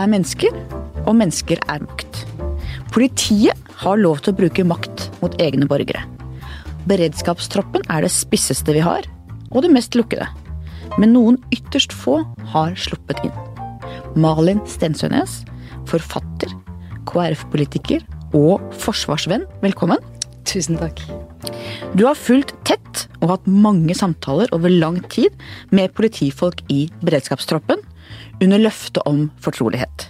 er mennesker, og mennesker er makt. Politiet har lov til å bruke makt mot egne borgere. Beredskapstroppen er det spisseste vi har, og det mest lukkede. Men noen ytterst få har sluppet inn. Malin Stensønes, forfatter, KrF-politiker og forsvarsvenn, velkommen. Tusen takk. Du har fulgt tett og hatt mange samtaler over lang tid med politifolk i beredskapstroppen, under løftet om fortrolighet.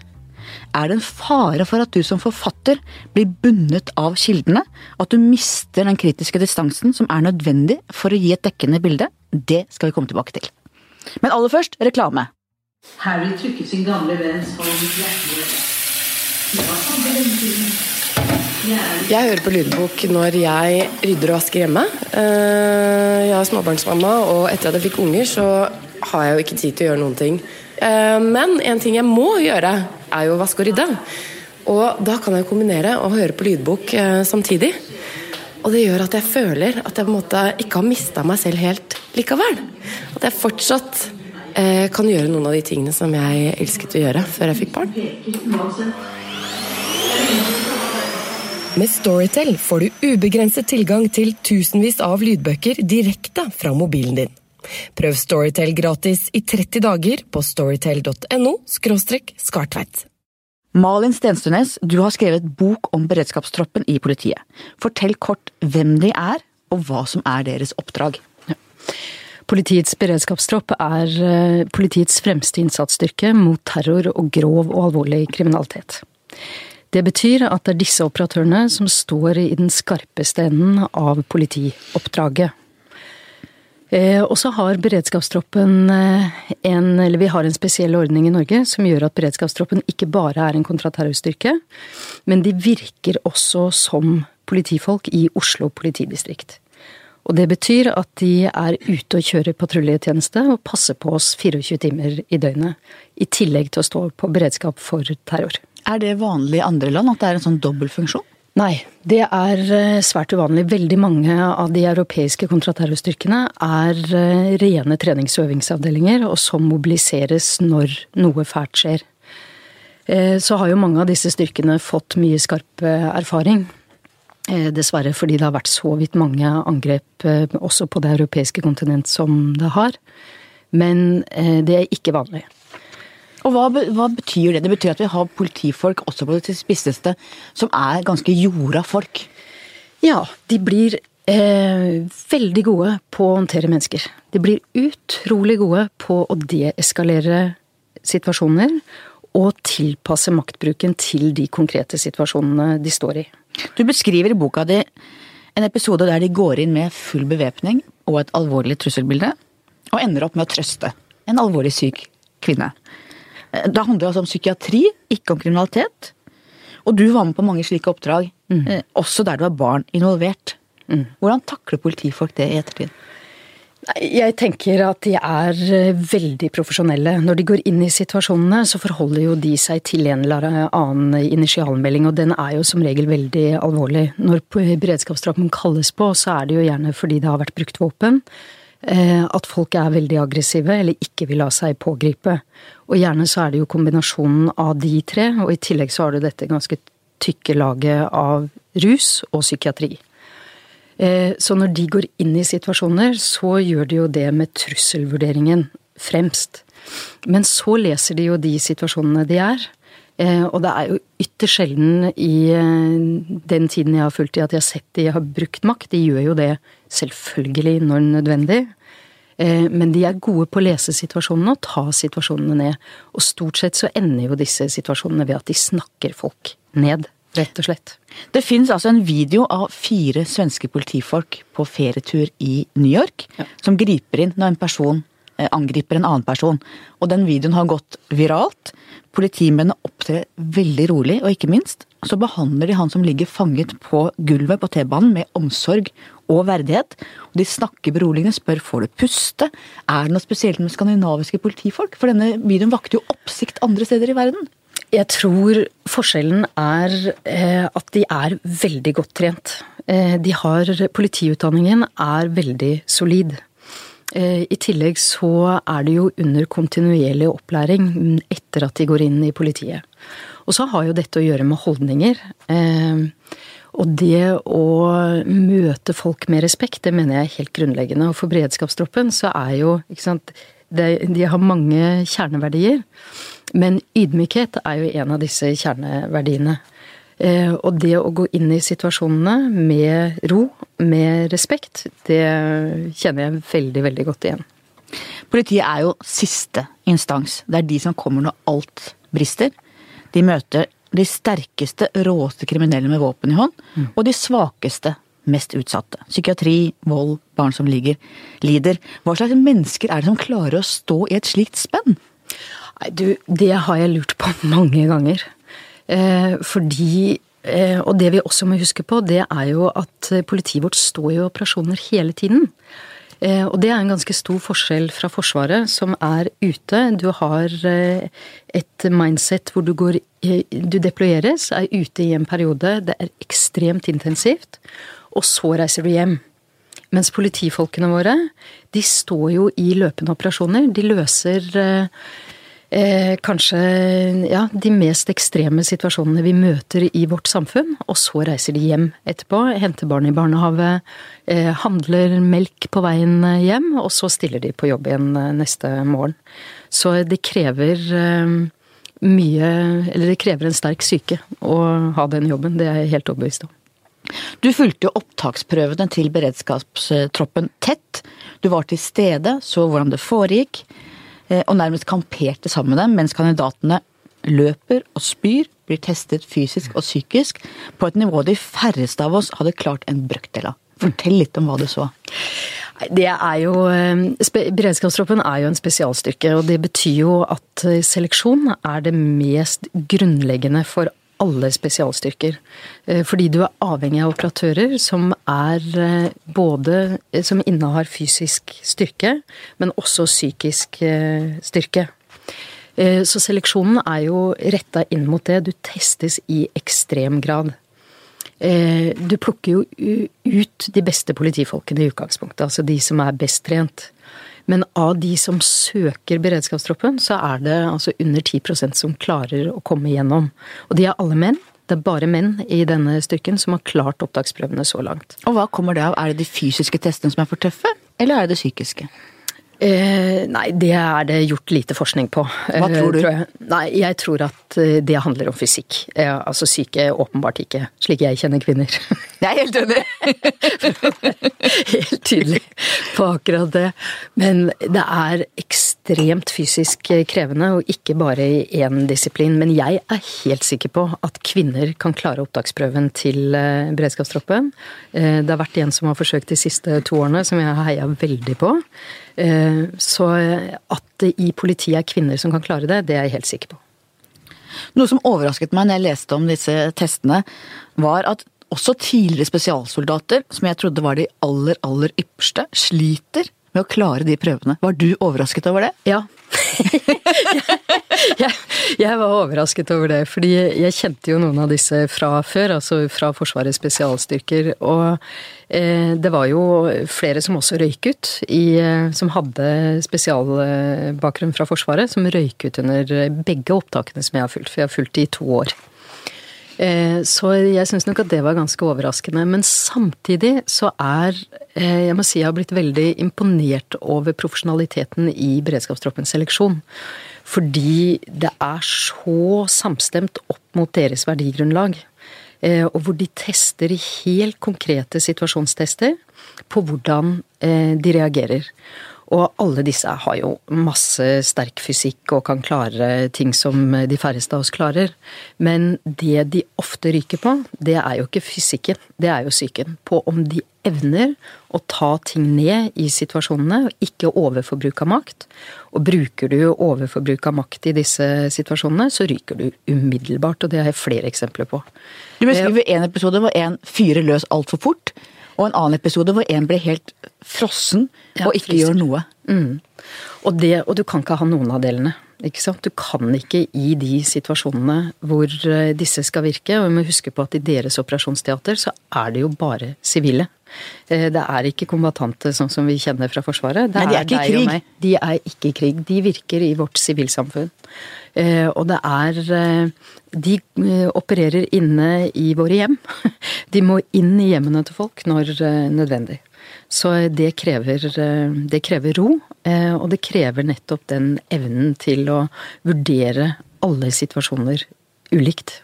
Er det en fare for at du som forfatter blir bundet av kildene? At du mister den kritiske distansen som er nødvendig for å gi et dekkende bilde? Det skal vi komme tilbake til. Men aller først reklame. Harry trykket sin gamle venns hånd hjertelig. Jeg hører på lydbok når jeg rydder og vasker hjemme. Eh, jeg er småbarnsmamma, og etter at jeg fikk unger, så har jeg jo ikke tid til å gjøre noen ting. Eh, men en ting jeg må gjøre, er jo å vaske og rydde. Og da kan jeg kombinere og høre på lydbok eh, samtidig. Og det gjør at jeg føler at jeg på en måte ikke har mista meg selv helt likevel. At jeg fortsatt eh, kan gjøre noen av de tingene som jeg elsket å gjøre før jeg fikk barn. Med Storytel får du ubegrenset tilgang til tusenvis av lydbøker direkte fra mobilen din. Prøv Storytel gratis i 30 dager på storytel.no skartveit. Malin Stenstunes, du har skrevet bok om beredskapstroppen i politiet. Fortell kort hvem de er, og hva som er deres oppdrag. Politiets beredskapstropp er eh, politiets fremste innsatsstyrke mot terror og grov og alvorlig kriminalitet. Det betyr at det er disse operatørene som står i den skarpeste enden av politioppdraget. Eh, og så har beredskapstroppen eh, en, eller vi har en spesiell ordning i Norge som gjør at beredskapstroppen ikke bare er en kontraterrorstyrke, men de virker også som politifolk i Oslo politidistrikt. Og det betyr at de er ute og kjører patruljetjeneste og passer på oss 24 timer i døgnet. I tillegg til å stå på beredskap for terror. Er det vanlig i andre land at det er en sånn dobbeltfunksjon? Nei, det er eh, svært uvanlig. Veldig mange av de europeiske kontraterrorstyrkene er eh, rene trenings- og øvingsavdelinger, og som mobiliseres når noe fælt skjer. Eh, så har jo mange av disse styrkene fått mye skarp erfaring. Dessverre fordi det har vært så vidt mange angrep også på det europeiske kontinent som det har. Men det er ikke vanlig. Og hva, hva, betyr det? Det betyr at vi har politifolk også på det spisseste som er ganske jorda folk? Ja, de blir eh, veldig gode på å håndtere mennesker. De blir utrolig gode på å deeskalere situasjoner og tilpasse maktbruken til de konkrete situasjonene de står i. Du beskriver i boka di en episode der de går inn med full bevæpning og et alvorlig trusselbilde, og ender opp med å trøste en alvorlig syk kvinne. Da handler det altså om psykiatri, ikke om kriminalitet. Og du var med på mange slike oppdrag, mm. Eh, også der det var barn involvert. Mm. Hvordan takler politifolk det i ettertid? Jeg tenker at de er eh, veldig profesjonelle. Når de går inn i situasjonene, så forholder jo de seg til en eller annen initialmelding, og den er jo som regel veldig alvorlig. Når beredskapstroppen kalles på, så er det jo gjerne fordi det har vært brukt våpen. Eh, at folk er veldig aggressive eller ikke vil la seg pågripe. Og gjerne så er det jo kombinasjonen av de tre, og i tillegg så har du dette ganske tykke laget av rus og psykiatri. Eh, så når de går inn i situasjoner, så gjør de jo det med trusselvurderingen fremst. Men så leser de jo de situasjonene de er. Eh, og det er jo ytterst sjelden i den tiden jeg har fulgt i at jeg har sett de har brukt makt. De gjør jo det selvfølgelig når nødvendig. Eh, men de er gode på å lese situasjonene og ta situasjonene ned. Og stort sett så ender jo disse situasjonene ved at de snakker folk ned. Rett og slett. Det fins altså en video av fire svenske politifolk på ferietur i New York ja. som griper inn når en person eh, angriper en annen person. Og den videoen har gått viralt. Politimennene opptrer veldig rolig, og ikke minst så behandler de han som ligger fanget på gulvet på T-banen med omsorg og verdighet. Og de snakker beroligende, spør får du puste. Er det noe spesielt med skandinaviske politifolk? For denne videoen vakte jo oppsikt andre steder i verden. Jeg tror forskjellen er eh, at de er veldig godt trent. Eh, de har Politiutdanningen er veldig solid. Eh, I tillegg så er det jo under kontinuerlig opplæring etter at de går inn i politiet. Og så har jo dette å gjøre med holdninger. Eh, og det å møte folk med respekt, det mener jeg er helt grunnleggende. Og for beredskapstroppen så er jo ikke sant, De har mange kjerneverdier. Men ydmykhet er jo en av disse kjerneverdiene. Eh, og det å gå inn i situasjonene med ro, med respekt, det kjenner jeg veldig, veldig godt igjen. Politiet er jo siste instans. Det er de som kommer når alt brister. De møter de sterkeste, råeste kriminelle med våpen i hånd, mm. og de svakeste, mest utsatte. Psykiatri, vold, barn som ligger, lider. Hva slags mennesker er det som klarer å stå i et slikt spenn? Nei, du, det har jeg lurt på mange ganger. Eh, fordi eh, Og det vi også må huske på, det er jo at politiet vårt står i operasjoner hele tiden. Eh, og det er en ganske stor forskjell fra Forsvaret, som er ute. Du har et mindset hvor du går Du deployeres, er ute i en periode, det er ekstremt intensivt, og så reiser du hjem. Mens politifolkene våre, de står jo i løpende operasjoner. De løser eh, kanskje ja, de mest ekstreme situasjonene vi møter i vårt samfunn. Og så reiser de hjem etterpå, henter barn i barnehage, eh, handler melk på veien hjem, og så stiller de på jobb igjen eh, neste morgen. Så det krever eh, mye Eller det krever en sterk syke å ha den jobben, det er jeg helt overbevist om. Du fulgte opptaksprøvene til beredskapstroppen tett. Du var til stede, så hvordan det foregikk. Eh, og nærmest kamperte sammen med dem, mens kandidatene løper og spyr, blir testet fysisk og psykisk på et nivå de færreste av oss hadde klart en brøkdel av. Fortell litt om hva du så. Det er jo, eh, Beredskapstroppen er jo en spesialstyrke, og det betyr jo at eh, seleksjon er det mest grunnleggende for alle spesialstyrker. Eh, fordi du er avhengig av operatører som er eh, både eh, som innehar fysisk styrke, men også psykisk styrke. Så seleksjonen er jo retta inn mot det. Du testes i ekstrem grad. Du plukker jo ut de beste politifolkene i utgangspunktet, altså de som er best trent. Men av de som søker beredskapstroppen, så er det altså under 10% som klarer å komme igjennom. Og de er alle menn. Det er bare menn i denne styrken som har klart opptaksprøvene så langt. Og hva kommer det av? Er det de fysiske testene som er for tøffe, eller er det det psykiske? Eh, nei, det er det gjort lite forskning på. Hva tror du? Tror jeg. Nei, jeg tror at eh, det handler om fysikk. Eh, altså syke åpenbart ikke, slik jeg kjenner kvinner. Jeg er helt enig! helt tydelig på akkurat det. Men det er ekstremt fysisk krevende, og ikke bare i én disiplin. Men jeg er helt sikker på at kvinner kan klare opptaksprøven til eh, beredskapstroppen. Det har vært en som har forsøkt de siste to årene, som jeg har heia veldig på. Eh, så at det i politiet er kvinner som kan klare det, det er jeg helt sikker på. Noe som overrasket meg når jeg leste om disse testene, var at også tidligere spesialsoldater, som jeg trodde var de aller, aller ypperste, sliter med å klare de prøvene. Var du overrasket over det? Ja. jeg, jeg, var overrasket over det, fordi jeg kjente jo noen av disse fra før, altså fra Forsvarets spesialstyrker. Og eh, det var jo flere som også røyk ut, i, eh, som hadde spesialbakgrunn fra Forsvaret, som røyk ut under begge opptakene som jeg har fulgt, for jeg har fulgt de i to år. Eh, så jeg syns nok at det var ganske overraskende. Men samtidig så er eh, Jeg må si jeg har blitt veldig imponert over profesjonaliteten i beredskapstroppens seleksjon. Fordi det er så samstemt opp mot deres verdigrunnlag. Eh, og hvor de tester helt konkrete situasjonstester på hvordan de reagerer. Og alle disse har jo masse sterk fysikk og kan klare ting som de færreste av oss klarer. Men det de ofte ryker på, det er jo ikke fysikken, det er jo psyken. På om de evner å ta ting ned i situasjonene, og ikke overforbruk av makt. Og bruker du overforbruk av makt i disse situasjonene, så ryker du umiddelbart. Og det har jeg flere eksempler på. Du beskriver en episode hvor en fyrer løs altfor fort. Og en annen episode hvor en blir helt frossen ja, og ikke frisk. gjør noe. Mm. Og, det, og, du kan ikke ha noen av delene. Ikke sant? Du kan ikke i de situasjonene hvor eh, disse skal virke, og vi må huske på at i deres operasjonsteater så er det jo bare sivile. Eh, det er ikke kombatante sånn som vi kjenner fra Forsvaret. Det Nei, de er, er ikke i krig. De er ikke i krig. De virker i vårt sivilsamfunn. Eh, og det er De opererer inne i våre hjem. De må inn i hjemmene til folk når nødvendig. Så det krever, det krever ro, eh, og det krever nettopp den evnen til å vurdere alle situasjoner ulikt.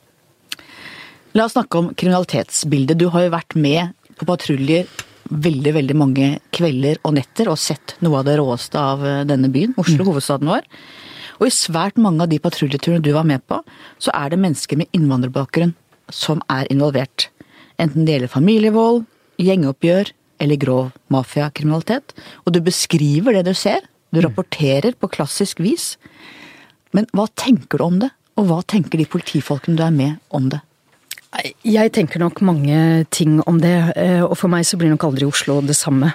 La oss snakke om kriminalitetsbildet. Du har jo vært med på patruljer veldig veldig mange kvelder og netter og sett noe av det råeste av eh, denne byen, Oslo, mm. hovedstaden vår. Og i svært mange av de patruljeturene du var med på, så er det mennesker med innvandrerbakgrunn som er involvert. Enten det gjelder familievold, gjengeoppgjør eller grov mafiakriminalitet. Og du beskriver det du ser. Du mm. rapporterer på klassisk vis. Men hva tenker du om det? Og hva tenker de politifolkene du er med om det? Jeg tenker nok mange ting om det, eh, og for meg så blir nok aldri Oslo det samme.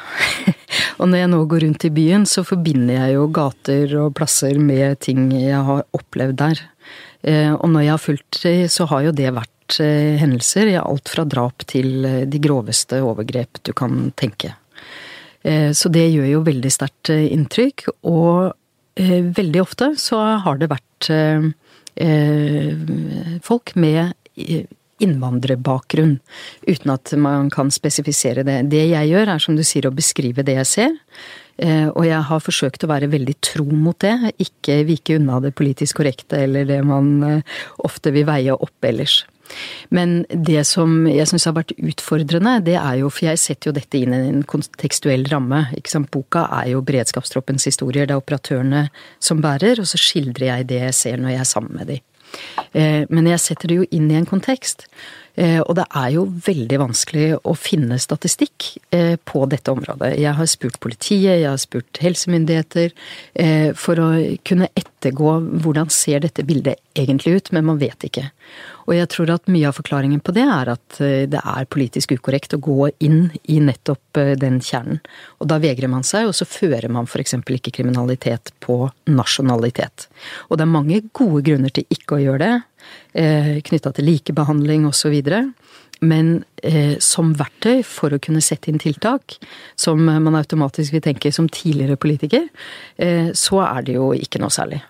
og når jeg nå går rundt i byen, så forbinder jeg jo gater og plasser med ting jeg har opplevd der. Eh, og når jeg har fulgt det, så har jo det vært Eh, hendelser alt fra drap til eh, de groveste overgrep du kan tenke. Eh, så det gjør jo veldig sterkt inntrykk, og veldig ofte så har det vært folk med innvandrerbakgrunn, uten at man kan spesifisere det. Det jeg gjør, er som du sier å beskrive det jeg ser. Og jeg har forsøkt å være veldig tro mot det, ikke vike unna det politisk korrekte eller det man ofte vil veie opp ellers. Men det som jeg syns har vært utfordrende, det er jo For jeg setter jo dette inn i en kontekstuell ramme. ikke sant? Boka er jo beredskapstroppens historier. Det er operatørene som bærer, og så skildrer jeg det jeg ser når jeg er sammen med dem. Eh, men jeg setter det jo inn i en kontekst. Eh, og det er jo veldig vanskelig å finne statistikk eh, på dette området. Jeg har spurt politiet, jeg har spurt helsemyndigheter for å kunne ettergå hvordan ser dette bildet egentlig ut, men man vet ikke. Og jeg tror at mye av forklaringen på det er at eh, det er politisk ukorrekt å gå inn i nettopp eh, den kjernen. Og da vegrer man seg, og så fører man f.eks. ikke kriminalitet på nasjonalitet. Og det er mange gode grunner til ikke å gjøre det, eh, knytta til likebehandling osv. Men eh, som verktøy for å kunne sette inn tiltak, som man automatisk vil tenke som tidligere politiker, eh, så er det jo ikke noe særlig.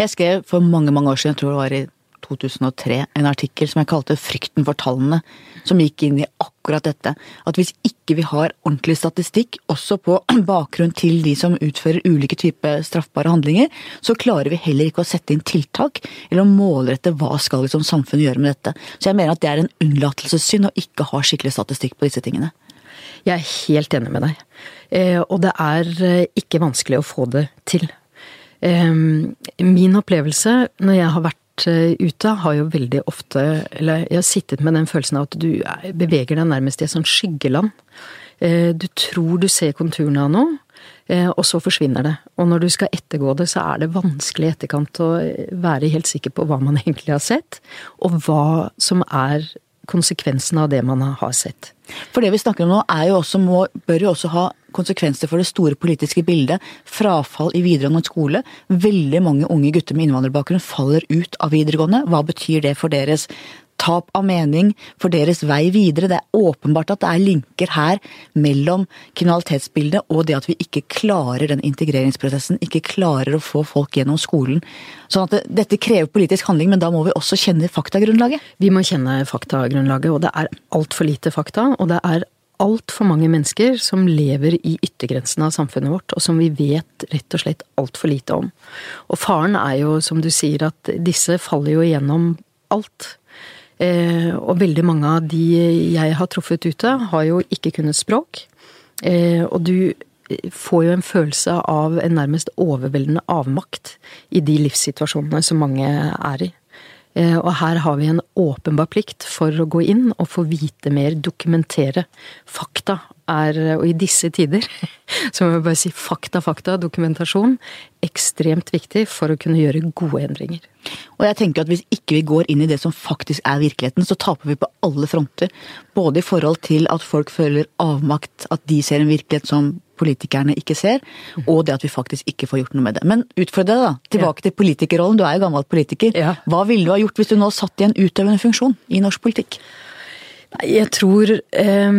Jeg skrev for mange mange år siden, jeg tror det var i 2003 en artikkel som jeg kalte 'Frykten for tallene', som gikk inn i akkurat dette. At hvis ikke vi har ordentlig statistikk, også på bakgrunn til de som utfører ulike typer straffbare handlinger, så klarer vi heller ikke å sette inn tiltak, eller å målrette hva skal vi som samfunn gjøre med dette. Så jeg mener at det er en unnlatelsessynd å ikke ha skikkelig statistikk på disse tingene. Jeg er helt enig med deg. Eh, og det er eh, ikke vanskelig å få det til. Eh, min opplevelse når jeg har vært Eh, ute, har jo veldig ofte Eller jeg har sittet med den følelsen av at du beveger deg nærmest i et sånt skyggeland. Eh, du tror du ser konturene av noe, eh, og så forsvinner det. Og når du skal ettergå det, så er det vanskelig i etterkant å være helt sikker på hva man egentlig har sett, og hva som er konsekvensen av det man har sett. For det vi snakker om nå er jo også, må, bør jo også ha konsekvenser for det store politiske bildet. Frafall i videregående skole. Veldig mange unge gutter med innvandrerbakgrunn faller ut av videregående. Hva betyr det for deres tap av mening, for deres vei videre? Det er åpenbart at det er linker her mellom kriminalitetsbildet og det at vi ikke klarer den integreringsprosessen, ikke klarer å få folk gjennom skolen. Sånn at det, dette krever politisk handling, men da må vi også kjenne faktagrunnlaget? Vi må kjenne faktagrunnlaget, og det er altfor lite fakta. Og det er altfor mange mennesker som lever i yttergrensene av samfunnet vårt, og som vi vet rett og slett altfor lite om. Og faren er jo, som du sier, at disse faller jo igjennom alt. Eh, og veldig mange av de jeg har truffet ute, har jo ikke kunnet språk. Eh, og du får jo en følelse av en nærmest overveldende avmakt i de livssituasjonene som mange er i. Eh, og her har vi en åpenbar plikt for å gå inn og få vite mer, dokumentere. Fakta er, og i disse tider, så må vi bare si fakta, fakta, dokumentasjon, ekstremt viktig for å kunne gjøre gode endringer. Og jeg tenker at hvis ikke vi går inn i det som faktisk er virkeligheten, så taper vi på alle fronter. Både i forhold til at folk føler avmakt, at de ser en virkelighet som politikerne ikke ser, og det at vi faktisk ikke får gjort noe med det. Men utfordre deg, da. Tilbake ja. til politikerrollen. Du er jo gammel politiker. Ja. Hva ville du ha gjort hvis du nå satt i en utøvende funksjon i norsk politikk? Jeg tror eh,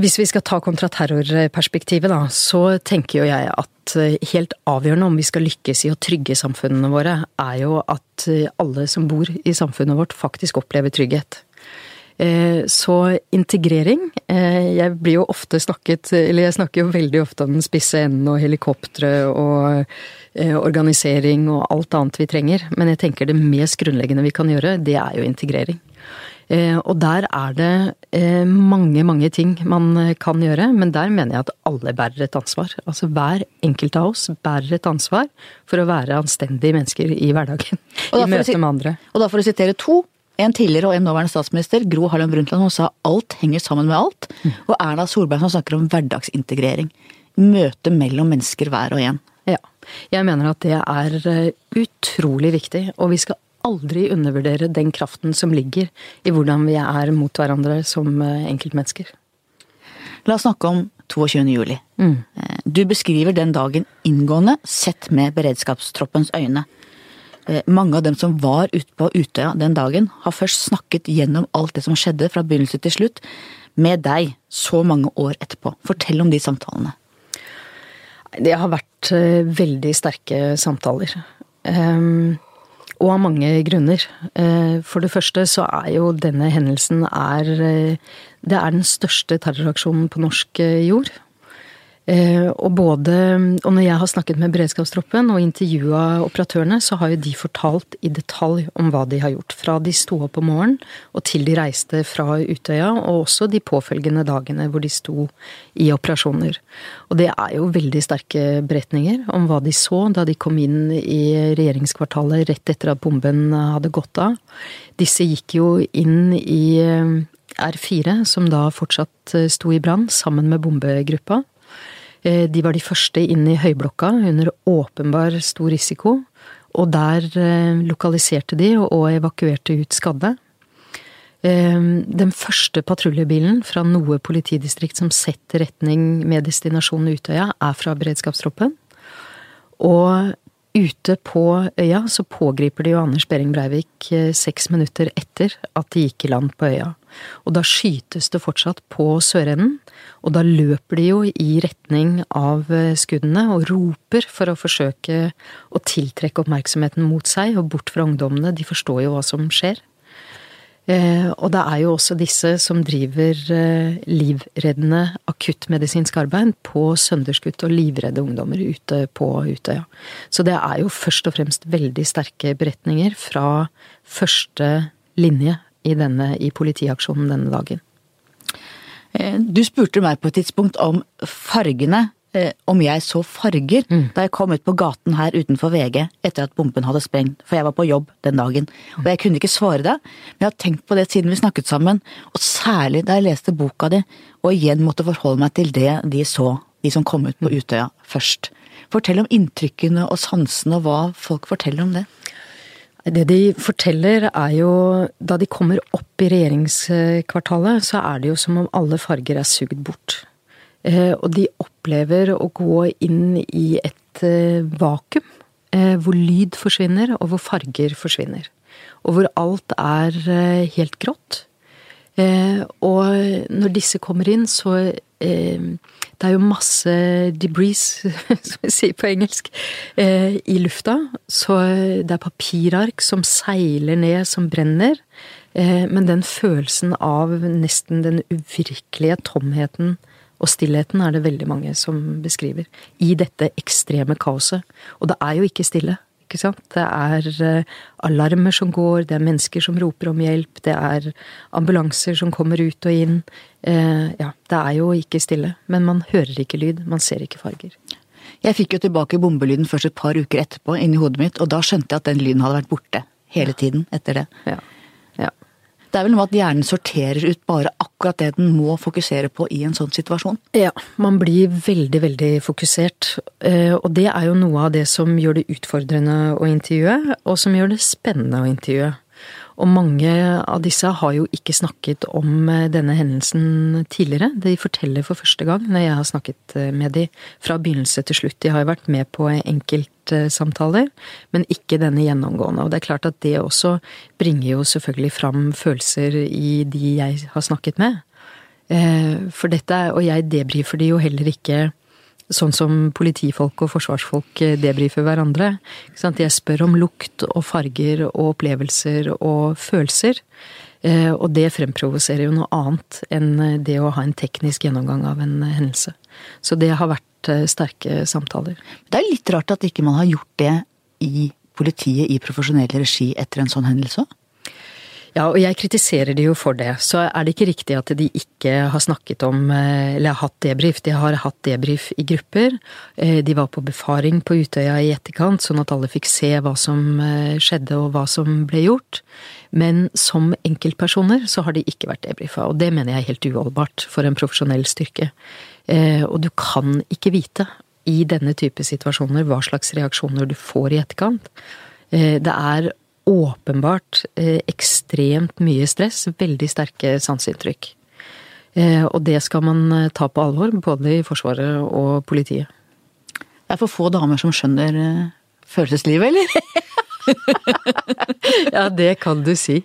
Hvis vi skal ta kontraterrorperspektivet, da, så tenker jo jeg at eh, helt avgjørende om vi skal lykkes i å trygge samfunnene våre, er jo at eh, alle som bor i samfunnet vårt, faktisk opplever trygghet. Eh, så integrering Jeg blir jo ofte snakket Eller jeg snakker jo veldig ofte om den spisse enden og helikoptre og organisering og alt annet vi trenger. Men jeg tenker det mest grunnleggende vi kan gjøre, det er jo integrering. Eh, og der er det eh, mange, mange ting man eh, kan gjøre, men der mener jeg at alle bærer et ansvar. Altså hver enkelt av oss bærer et ansvar for å være anstendige mennesker i hverdagen. I møte med andre. Og da for å sitere to, en tidligere og en nåværende statsminister, Gro Harlem Brundtland, hun sa alt henger sammen med alt. Og Erna Solberg som snakker om hverdagsintegrering. Møte mellom mennesker hver og en. Ja. Jeg mener at det er utrolig viktig, og vi skal aldri undervurdere den kraften som ligger i hvordan vi er mot hverandre som eh, enkeltmennesker. La oss snakke om 22. juli. Mm. Eh, du beskriver den dagen inngående, sett med beredskapstroppens øyne. Eh, mange av dem som var ute på Utøya den dagen, har først snakket gjennom alt det som skjedde fra begynnelse til slutt, med deg så mange år etterpå. Fortell om de samtalene. Det har vært veldig sterke samtaler. Um, og av mange grunner. Eh, for det første så er jo denne hendelsen er eh, Det er den største terroraksjonen på norsk eh, jord. Eh, og både Og når jeg har snakket med beredskapstroppen og intervjua operatørene, så har jo de fortalt i detalj om hva de har gjort. Fra de sto opp om morgenen og til de reiste fra Utøya, og også de påfølgende dagene hvor de sto i operasjoner. Og det er jo veldig sterke beretninger om hva de så da de kom inn i regjeringskvartalet rett etter at bomben hadde gått av. Disse gikk jo inn i eh, R4, som da fortsatt eh, sto i brann, sammen med bombegruppa. Eh, de var de første inn i høyblokka under åpenbar stor risiko. Og der eh, lokaliserte de og evakuerte ut skadde. Eh, den første patruljebilen fra noe politidistrikt som setter retning med destinasjonen Utøya, er fra beredskapstroppen. Og ute på øya så pågriper de jo Anders Behring Breivik seks minutter etter at de gikk i land på øya. Og da skytes det fortsatt på sørenden. Og da løper de jo i retning av eh, skuddene og roper for å forsøke å tiltrekke oppmerksomheten mot seg og bort fra ungdommene. De forstår jo hva som skjer. Eh, og det er jo også disse som driver eh, livreddende akuttmedisinsk arbeid på sønderskutte og livredde ungdommer ute på Utøya. Så det er jo først og fremst veldig sterke beretninger fra første linje i, denne, i politiaksjonen denne dagen. Eh, du spurte meg på et tidspunkt om fargene, eh, om jeg så farger, mm. da jeg kom ut på gaten her utenfor VG etter at bomben hadde sprengt, for jeg var på jobb den dagen. Og jeg kunne ikke svare deg, men jeg har tenkt på det siden vi snakket sammen, og særlig da jeg leste boka di, og igjen måtte forholde meg til det de så, de som kom ut på. Utøya først. Fortell om inntrykkene og sansene, og hva folk forteller om det. Det de forteller er jo Da de kommer opp i regjeringskvartalet, så er det jo som om alle farger er sugd bort. Eh, og de opplever å gå inn i et eh, vakuum. Eh, hvor lyd forsvinner, og hvor farger forsvinner. Og hvor alt er helt grått. Og når disse kommer inn, så det er jo masse debris, som vi sier på engelsk, eh, i lufta. Så det er papirark som seiler ned, som brenner. Eh, men den følelsen av nesten den uvirkelige tomheten og stillheten er det veldig mange som beskriver. I dette ekstreme kaoset. Og det er jo ikke stille. Ikke sant? Det er eh, alarmer som går, det er mennesker som roper om hjelp, det er ambulanser som kommer ut og inn. Eh, ja, det er jo ikke stille. Men man hører ikke lyd, man ser ikke farger. Jeg fikk jo tilbake bombelyden først et par uker etterpå inni hodet mitt, og da skjønte jeg at den lyden hadde vært borte hele tiden etter det. Ja. ja. Det er vel noe at hjernen sorterer ut bare akkurat det den må fokusere på i en sånn situasjon? Ja, man blir veldig, veldig fokusert. Eh, og det er jo noe av det som gjør det utfordrende å intervjue, og som gjør det spennende å intervjue. Og mange av disse har jo ikke snakket om eh, denne hendelsen tidligere. De forteller for første gang når jeg har snakket eh, med de fra begynnelse til slutt. De har jo vært med på enkeltsamtaler, men ikke denne gjennomgående. Og det er klart at det også bringer jo selvfølgelig fram følelser i de jeg har snakket med. Eh, for dette, og jeg debrifer de jo heller ikke sånn som politifolk og forsvarsfolk eh, debrifer hverandre. Jeg spør om lukt og farger og opplevelser og følelser. Eh, og det fremprovoserer jo noe annet enn det å ha en teknisk gjennomgang av en hendelse. Så det har vært sterke samtaler. Det er litt rart at ikke man har gjort det i politiet i profesjonell regi etter en sånn hendelse òg? Ja, og jeg kritiserer de jo for det. Så er det ikke riktig at de ikke har snakket om, eh, eller har hatt debrief. De har hatt debrief i grupper. Eh, de var på befaring på Utøya i etterkant, sånn at alle fikk se hva som eh, skjedde og hva som ble gjort. Men som enkeltpersoner så har de ikke vært debrifa, og det mener jeg er helt uholdbart for en profesjonell styrke. Og du kan ikke vite i denne type situasjoner hva slags reaksjoner du får i etterkant. Det er åpenbart eh, ekstremt mye stress, veldig sterke sanseinntrykk. Eh, og det skal man eh, ta på alvor, både i Forsvaret og politiet. Det er for få damer som skjønner følelseslivet, eller? ja, det kan du si.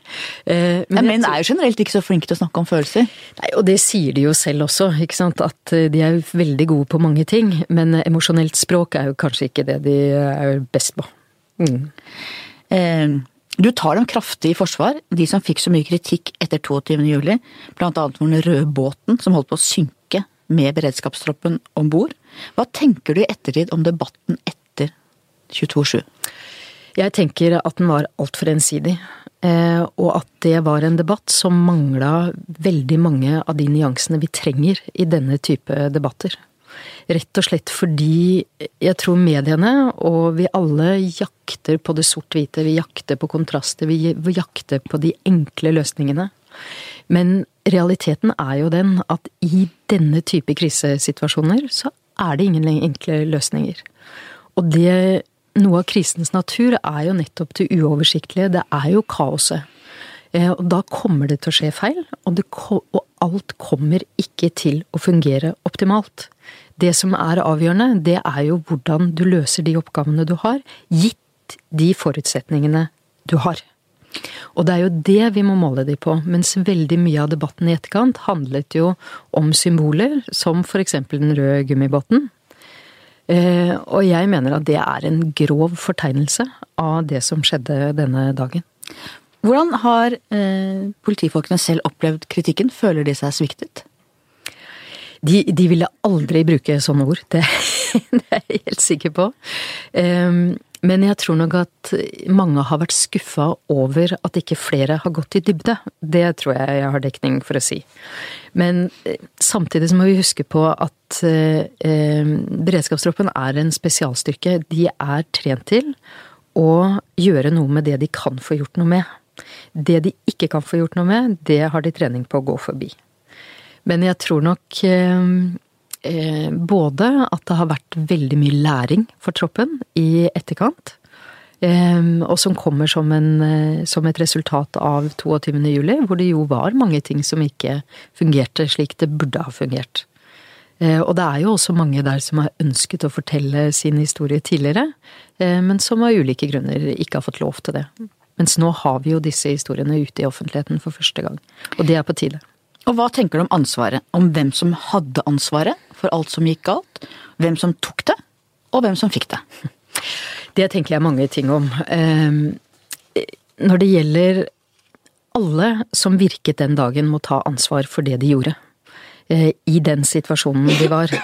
Eh, men Menn er jo generelt ikke så flinke til å snakke om følelser. Nei, og det sier de jo selv også, ikke sant. At de er veldig gode på mange ting. Men emosjonelt språk er jo kanskje ikke det de er best på. Mm. Du tar dem kraftig i forsvar, de som fikk så mye kritikk etter 22. juli, blant annet for den røde båten som holdt på å synke med beredskapstroppen om bord. Hva tenker du i ettertid om debatten etter 22.7? Jeg tenker at den var altfor ensidig. Eh, og at det var en debatt som mangla veldig mange av de nyansene vi trenger i denne type debatter. Rett og slett fordi jeg tror mediene, og vi alle, jakter på det sort-hvite. Vi jakter på kontraster, vi jakter på de enkle løsningene. Men realiteten er jo den at i denne type krisesituasjoner så er det ingen enkle løsninger. Og det Noe av krisens natur er jo nettopp det uoversiktlige. Det er jo kaoset. Eh, og da kommer det til å skje feil, og, det, og alt kommer ikke til å fungere optimalt. Det som er avgjørende, det er jo hvordan du løser de oppgavene du har, gitt de forutsetningene du har. Og det er jo det vi må måle de på, mens veldig mye av debatten i etterkant handlet jo om symboler, som for eksempel den røde gummibåten. Eh, og jeg mener at det er en grov fortegnelse av det som skjedde denne dagen. Hvordan har eh, politifolkene selv opplevd kritikken? Føler de seg sviktet? De, de ville aldri bruke sånne ord, det, det, er jeg helt sikker på. Um, men jeg tror nok at mange har vært skuffa over at ikke flere har gått i dybde. Det tror jeg jeg har dekning for å si. Men eh, samtidig så må vi huske på at eh, beredskapstroppen er en spesialstyrke. De er trent til å gjøre noe med det de kan få gjort noe med. Det de ikke kan få gjort noe med, det har de trening på å gå forbi. Men jeg tror nok eh, eh, både at det har vært veldig mye læring for troppen i etterkant. Eh, og som kommer som, en, eh, som, et resultat av 22. juli, hvor det jo var mange ting som ikke fungerte slik det burde ha fungert. Og det er jo også mange der som har ønsket å fortelle sin historie tidligere, men som av ulike grunner ikke har fått lov til det. Mens nå har vi jo disse historiene ute i offentligheten for første gang. Og det er på tide. Og hva tenker du om ansvaret? Om hvem som hadde ansvaret for alt som gikk galt? Hvem som tok det, og hvem som fikk det? Det tenker jeg mange ting om. Ehm, når det gjelder alle som virket den dagen, må ta ansvar for det de gjorde. Eh, I den situasjonen de var.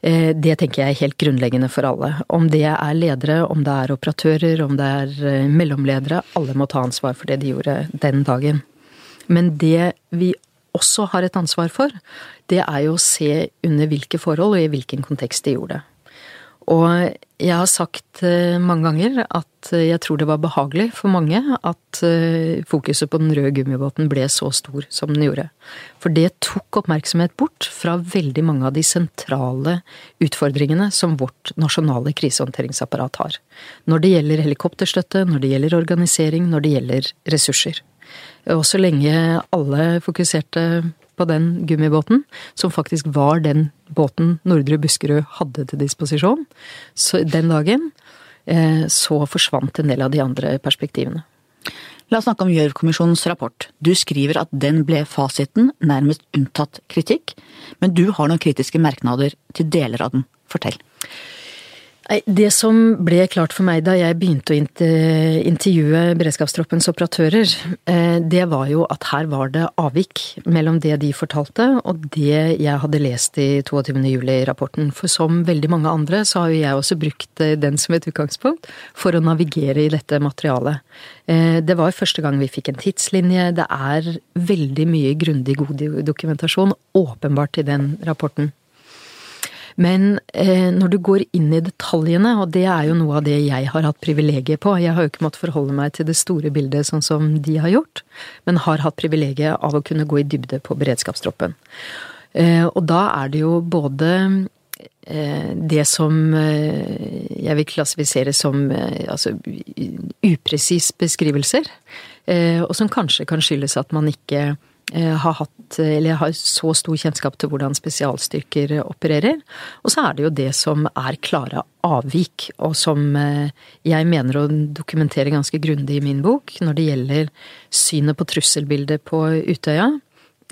Eh, det tenker jeg er helt grunnleggende for alle. Om det er ledere, om det er operatører, om det er eh, mellomledere. Alle må ta ansvar for det de gjorde den dagen. Men det vi også har et ansvar for, det er jo å se under hvilke forhold og i hvilken kontekst de gjorde det. Og jeg har sagt eh, mange ganger at jeg tror det var behagelig for mange at eh, fokuset på den røde gummibåten ble så stor som den gjorde. For det tok oppmerksomhet bort fra veldig mange av de sentrale utfordringene som vårt nasjonale krisehåndteringsapparat har. Når det gjelder helikopterstøtte, når det gjelder organisering, når det gjelder ressurser. Og så lenge alle fokuserte på den gummibåten, som faktisk var den båten Nordre Buskerud hadde til disposisjon så den dagen, eh, så forsvant en del av de andre perspektivene. La oss snakke om Gjørv-kommisjonens rapport. Du skriver at den ble fasiten, nærmest unntatt kritikk, men du har noen kritiske merknader til deler av den. Fortell. Det som ble klart for meg da jeg begynte å intervjue beredskapstroppens operatører, eh, det var jo at her var det avvik mellom det de fortalte og det jeg hadde lest i 22. juli-rapporten. For som veldig mange andre så har jo jeg også brukt eh, den som et utgangspunkt for å navigere i dette materialet. Eh, det var første gang vi fikk en tidslinje. Det er veldig mye grundig, god dokumentasjon åpenbart i den rapporten. Men eh, når du går inn i detaljene, og det er jo noe av det jeg har hatt privilegiet på Jeg har jo ikke måttet forholde meg til det store bildet sånn som de har gjort, men har hatt privilegiet av å kunne gå i dybde på beredskapstroppen. Eh, og da er det jo både eh, det som eh, jeg vil klassifisere som eh, altså upresis beskrivelser, og som kanskje kan skyldes at man ikke har hatt, eller har så stor kjennskap til hvordan spesialstyrker opererer. Og så er det jo det som er klare avvik, og som eh, jeg mener å dokumentere ganske grundig i min bok når det gjelder synet på trusselbildet på Utøya.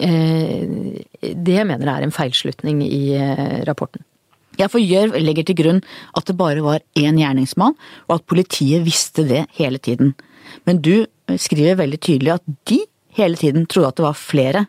Eh, det jeg mener er en feilslutning i rapporten. Ja, for Gjørv legger til grunn at det bare var én gjerningsmann, og at politiet visste det hele tiden. Men du skriver veldig tydelig at de hele tiden trodde at det var flere.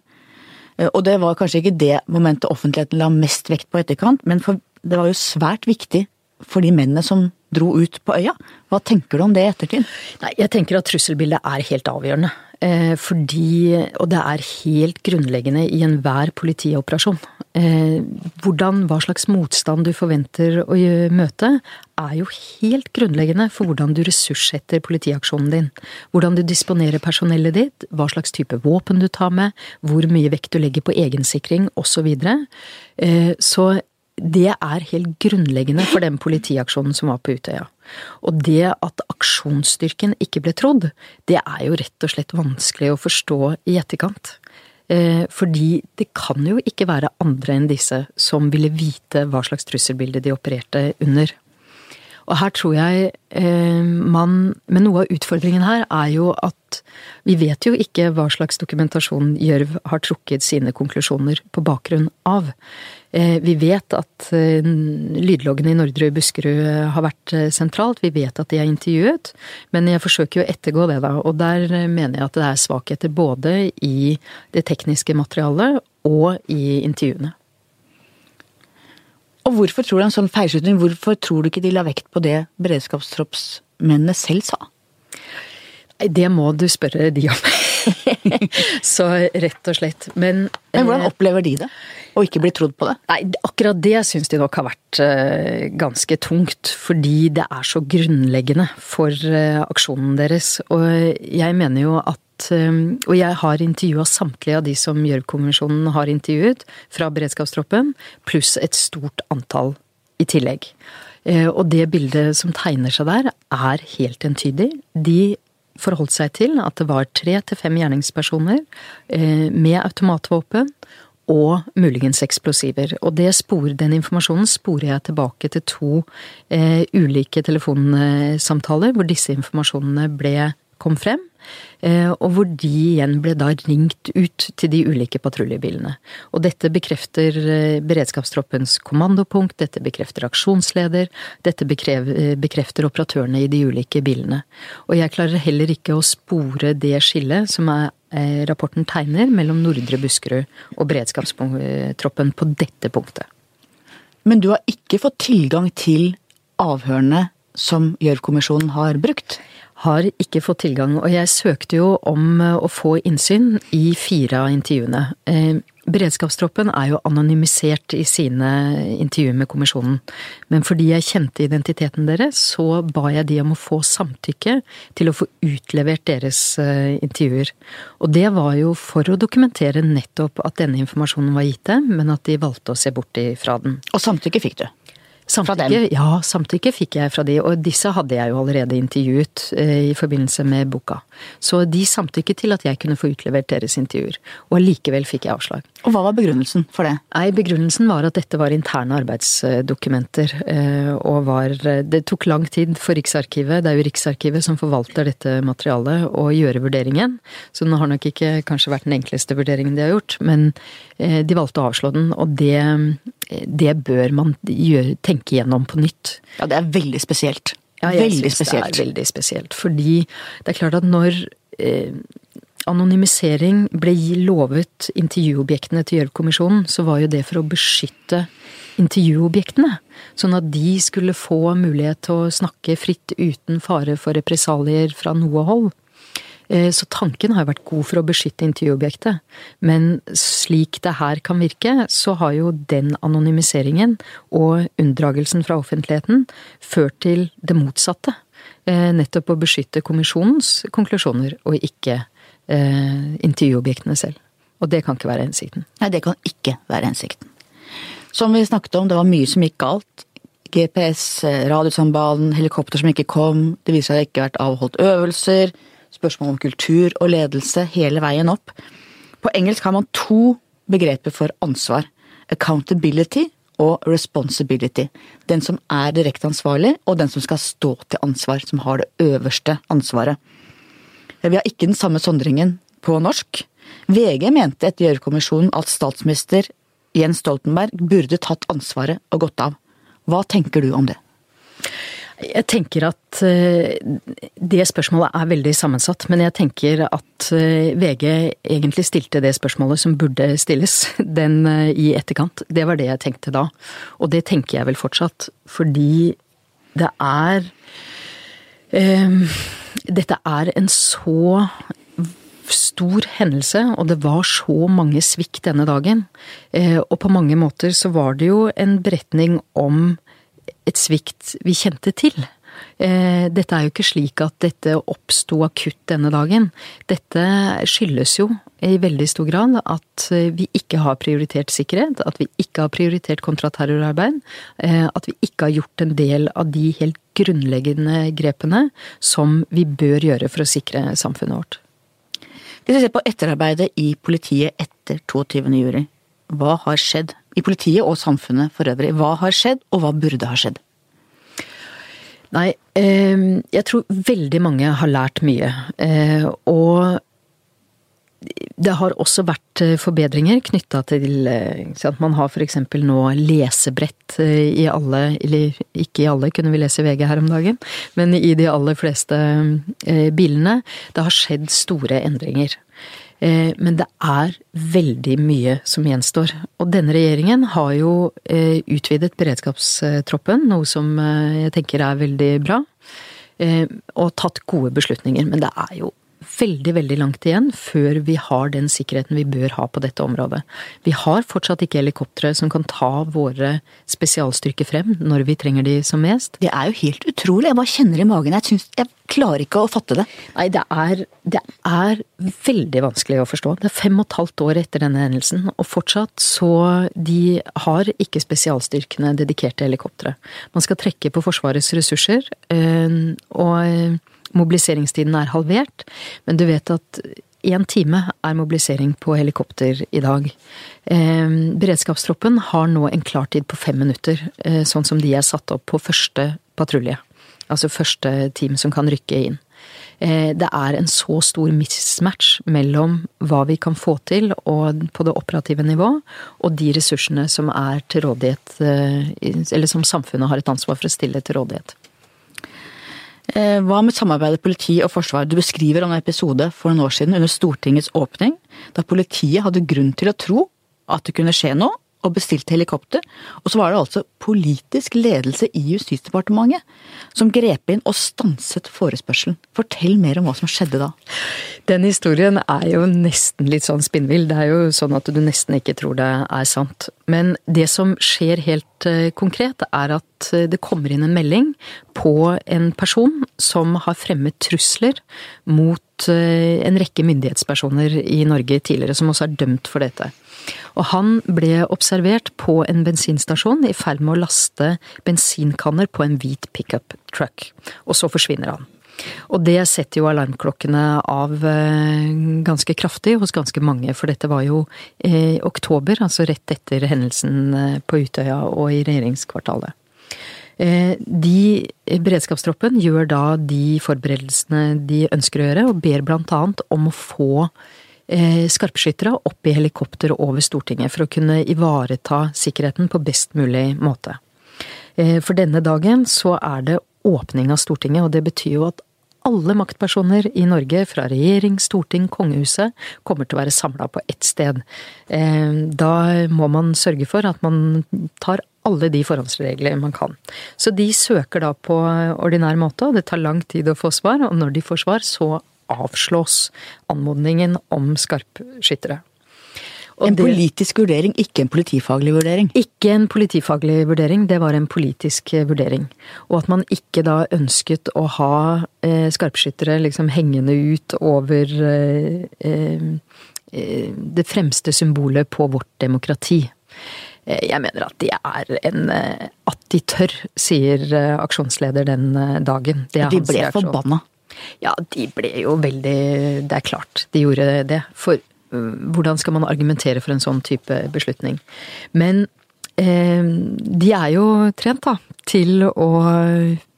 Eh, og det var kanskje ikke det momentet offentligheten la mest vekt på etterkant, men for, det var jo svært viktig for de mennene som dro ut på øya. Hva tenker du om det i ettertid? Nei, jeg tenker at trusselbildet er helt avgjørende. Eh, fordi, og det er helt grunnleggende i enhver politioperasjon. Eh, hvordan, hva slags motstand du forventer å møte, er jo helt grunnleggende for hvordan du ressurssetter politiaksjonen din. Hvordan du disponerer personellet ditt, hva slags type våpen du tar med, hvor mye vekt du legger på egensikring osv. Så, videre. Eh, så det er helt grunnleggende for den politiaksjonen som var på Utøya. Og det at aksjonsstyrken ikke ble trodd, det er jo rett og slett vanskelig å forstå i etterkant. Eh, fordi det kan jo ikke være andre enn disse som ville vite hva slags trusselbilde de opererte under. Og her tror jeg eh, man Men noe av utfordringen her er jo at vi vet jo ikke hva slags dokumentasjon Gjørv har trukket sine konklusjoner på bakgrunn av. Eh, vi vet at eh, lydloggene i Nordre Buskerud har vært sentralt, vi vet at de er intervjuet, men jeg forsøker jo å ettergå det, da. Og der mener jeg at det er svakheter både i det tekniske materialet og i intervjuene. Og hvorfor tror du en sånn feilslutning? Hvorfor tror du ikke de la vekt på det beredskapstroppsmennene selv sa? Det må du spørre de om. så rett og slett. Men, Men hvordan eh, opplever de det? Å ikke bli trodd på det? Nei, akkurat det syns de nok har vært uh, ganske tungt. Fordi det er så grunnleggende for uh, aksjonen deres. Og jeg mener jo at Og jeg har intervjua samtlige av de som Gjørv-kommisjonen har intervjuet fra beredskapstroppen, pluss et stort antall i tillegg. Og det bildet som tegner seg der, er helt entydig. De forholdt seg til at det var tre til fem gjerningspersoner eh, med automatvåpen og muligens eksplosiver. Og det spor, den informasjonen sporer jeg tilbake til to eh, ulike telefonsamtaler hvor disse informasjonene ble kom frem. Eh, og hvor de igjen ble da ringt ut til de ulike patruljebilene. Og dette bekrefter eh, beredskapstroppens kommandopunkt, dette bekrefter aksjonsleder, dette eh, bekrefter operatørene i de ulike bilene. Og jeg klarer heller ikke å spore det skillet som er rapporten tegner mellom Nordre Buskerud og beredskapstroppen på dette punktet. Men du har ikke fått tilgang til avhørene som Gjørv-kommisjonen har brukt? Har ikke fått tilgang, og jeg søkte jo om eh, å få innsyn i fire av intervjuene. Eh, beredskapstroppen er jo anonymisert i sine intervjuer med kommisjonen, men fordi jeg kjente identiteten deres, så ba jeg de om å få samtykke til å få utlevert deres eh, intervjuer. Og det var jo for å dokumentere nettopp at denne informasjonen var gitt dem, men at de valgte å se bort ifra den. Og samtykke fikk du? Samtykke, ja, samtykke fikk jeg fra de, og disse hadde jeg jo allerede intervjuet eh, i forbindelse med boka. Så de samtykket til at jeg kunne få utlevert deres intervjuer. Og allikevel fikk jeg avslag. Og hva var begrunnelsen for det? Nei, Begrunnelsen var at dette var interne arbeidsdokumenter. Eh, og var Det tok lang tid for Riksarkivet, det er jo Riksarkivet som forvalter dette materialet, å gjøre vurderingen. Så den har nok ikke kanskje vært den enkleste vurderingen de har gjort, men eh, de valgte å avslå den. Og det, det bør man gjøre, tenke igjennom på nytt. Ja, det er veldig spesielt. Ja, jeg veldig spesielt. Det er veldig spesielt. Fordi det er klart at når eh, anonymisering ble lovet intervjuobjektene til Gjørv-kommisjonen, så var jo det for å beskytte intervjuobjektene. Sånn at de skulle få mulighet til å snakke fritt uten fare for represalier fra noe hold. Eh, så tanken har jo vært god for å beskytte intervjuobjektet. Men slik det her kan virke, så har jo den anonymiseringen og unndragelsen fra offentligheten ført til det motsatte. Eh, nettopp å beskytte kommisjonens konklusjoner, og ikke eh, intervjuobjektene selv. Og det kan ikke være hensikten. Nei, det kan ikke være hensikten. Som vi snakket om, det var mye som gikk galt. GPS, radiosambanden, helikopter som ikke kom, det viser seg at det ikke har vært avholdt øvelser spørsmål om kultur og ledelse hele veien opp. På engelsk har man to begreper for ansvar. Accountability og responsibility. Den som er direkte ansvarlig, og den som skal stå til ansvar, som har det øverste ansvaret. Vi har ikke den samme sondringen på norsk. VG mente etter Gjørv-kommisjonen at statsminister Jens Stoltenberg burde tatt ansvaret og gått av. Hva tenker du om det? Jeg tenker at eh, det spørsmålet er veldig sammensatt, men jeg tenker at eh, VG egentlig stilte det spørsmålet som burde stilles, den eh, i etterkant. Det var det jeg tenkte da. Og det tenker jeg vel fortsatt, fordi det er eh, Dette er en så stor hendelse, og det var så mange svikt denne dagen. Og på mange måter så var det jo en beretning om et svikt vi kjente til. Eh, dette er jo ikke slik at dette oppsto akutt denne dagen. Dette skyldes jo i veldig stor grad at vi ikke har prioritert sikkerhet, at vi ikke har prioritert kontraterrorarbeid, eh, at vi ikke har gjort en del av de helt grunnleggende grepene som vi bør gjøre for å sikre samfunnet vårt. Hvis vi ser på etterarbeidet i politiet etter 22. juli, hva har skjedd? I politiet og samfunnet for øvrig. Hva har skjedd, og hva burde ha skjedd? Nei, ehm, jeg tror veldig mange har lært mye. Eh, og det har også vært eh, forbedringer knytta til eh, at man har f.eks. nå lesebrett i alle, eller ikke i alle, kunne vi lese i VG her om dagen, men i de aller fleste bilene. Det har skjedd store endringer. Eh, men det er veldig mye som gjenstår. Og denne regjeringen har jo eh, utvidet beredskapstroppen, noe som eh, jeg tenker er veldig bra. Og tatt gode beslutninger. Men det er jo veldig, veldig langt igjen før vi har den sikkerheten vi bør ha på dette området. Vi har fortsatt ikke helikoptre som kan ta våre spesialstyrker frem når vi trenger de som mest. Det er jo helt utrolig. Jeg bare kjenner i magen. Jeg, synes, jeg klarer ikke å fatte det. Nei, det er, det er veldig vanskelig å forstå. Det er fem og et halvt år etter denne hendelsen, og fortsatt så De har ikke spesialstyrkene dedikerte helikoptre. Man skal trekke på Forsvarets ressurser, øh, og Mobiliseringstiden er halvert, men du vet at én time er mobilisering på helikopter i dag. Ehm, beredskapstroppen har nå en klartid på fem minutter, eh, sånn som de er satt opp på første patrulje. Altså første team som kan rykke inn. Eh, det er en så stor mismatch mellom hva vi kan få til på det operative nivå, og de ressursene som er til rådighet, eh, eller som samfunnet har et ansvar for å stille til rådighet. Eh, hva med samarbeidet politi og forsvar? Du beskriver om en episode for noen år siden under Stortingets åpning, da politiet hadde grunn til å tro at det kunne skje noe, og bestilte helikopter. Og så var det altså politisk ledelse i Justisdepartementet som grep inn og stanset forespørselen. Fortell mer om hva som skjedde da. Den historien er jo nesten litt sånn spinnvill. Det er jo sånn at du nesten ikke tror det er sant. Men det som skjer helt eh, konkret, er at eh, det kommer inn en melding på en person som har fremmet trusler mot eh, en rekke myndighetspersoner i Norge tidligere, som også er dømt for dette. Og han ble observert på en bensinstasjon i ferd med å laste bensinkanner på en hvit pickup truck. Og så forsvinner han. Og det setter jo alarmklokkene av eh, ganske kraftig hos ganske mange, for dette var jo i eh, oktober, altså rett etter hendelsen eh, på Utøya og i regjeringskvartalet. De, Beredskapstroppen gjør da de forberedelsene de ønsker å gjøre, og ber blant annet om å få skarpskyttere opp i helikopter over Stortinget for å kunne ivareta sikkerheten på best mulig måte. For denne dagen så er det åpning av Stortinget, og det betyr jo at alle maktpersoner i Norge, fra regjering, storting, kongehuset, kommer til å være samla på ett sted. Eh, da må man sørge for at man tar alle de forhåndsregler man kan. Så de søker da på ordinær måte, og det tar lang tid å få svar. Og når de får svar, så avslås anmodningen om skarpskyttere. En politisk vurdering, ikke en politifaglig vurdering? Ikke en politifaglig vurdering, det var en politisk eh, vurdering. Og at man ikke da ønsket å ha eh, skarpskyttere liksom hengende ut over eh, eh, eh det fremste symbolet på vårt demokrati. Eh, jeg mener at de er en At de tør, sier aksjonsleder den dagen. de ble forbanna? Ja, de ble jo veldig Det er klart de gjorde det. For hvordan skal man argumentere for en sånn type beslutning? Men eh, de er jo trent da, til å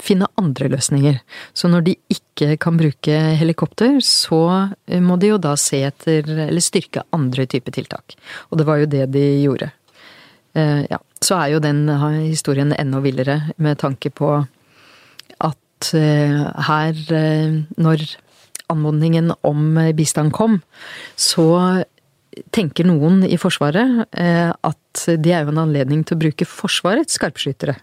finne andre løsninger. Så når de ikke kan bruke helikopter, så må de jo da se etter, eller styrke andre typer tiltak. Og det var jo det de gjorde. Eh, ja. Så er jo den historien enda villere med tanke på at eh, her, eh, når anmodningen om bistand kom, så tenker noen i Forsvaret eh, at det er jo en anledning til å bruke Forsvarets skarpskyttere.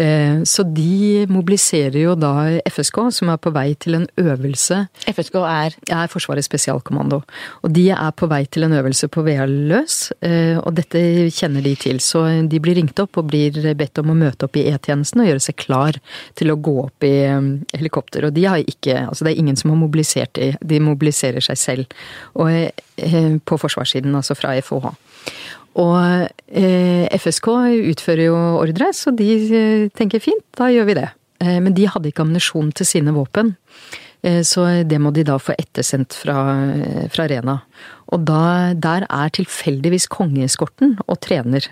Eh, så de mobiliserer jo da FSK, som er på vei til en øvelse FSK er? Er Forsvarets spesialkommando. Og de er på vei til en øvelse på Vealøs, eh, og dette kjenner de til. Så de blir ringt opp og blir bedt om å møte opp i E-tjenesten og gjøre seg klar til å gå opp i helikopter. Og de har ikke Altså det er ingen som har mobilisert de, de mobiliserer seg selv. Og på forsvarssiden, altså fra FOH. Og eh, FSK utfører jo ordre, så de eh, tenker fint, da gjør vi det. Eh, men de hadde ikke ammunisjon til sine våpen. Så det må de da få ettersendt fra, fra Rena. Og da, der er tilfeldigvis kongeeskorten og trener.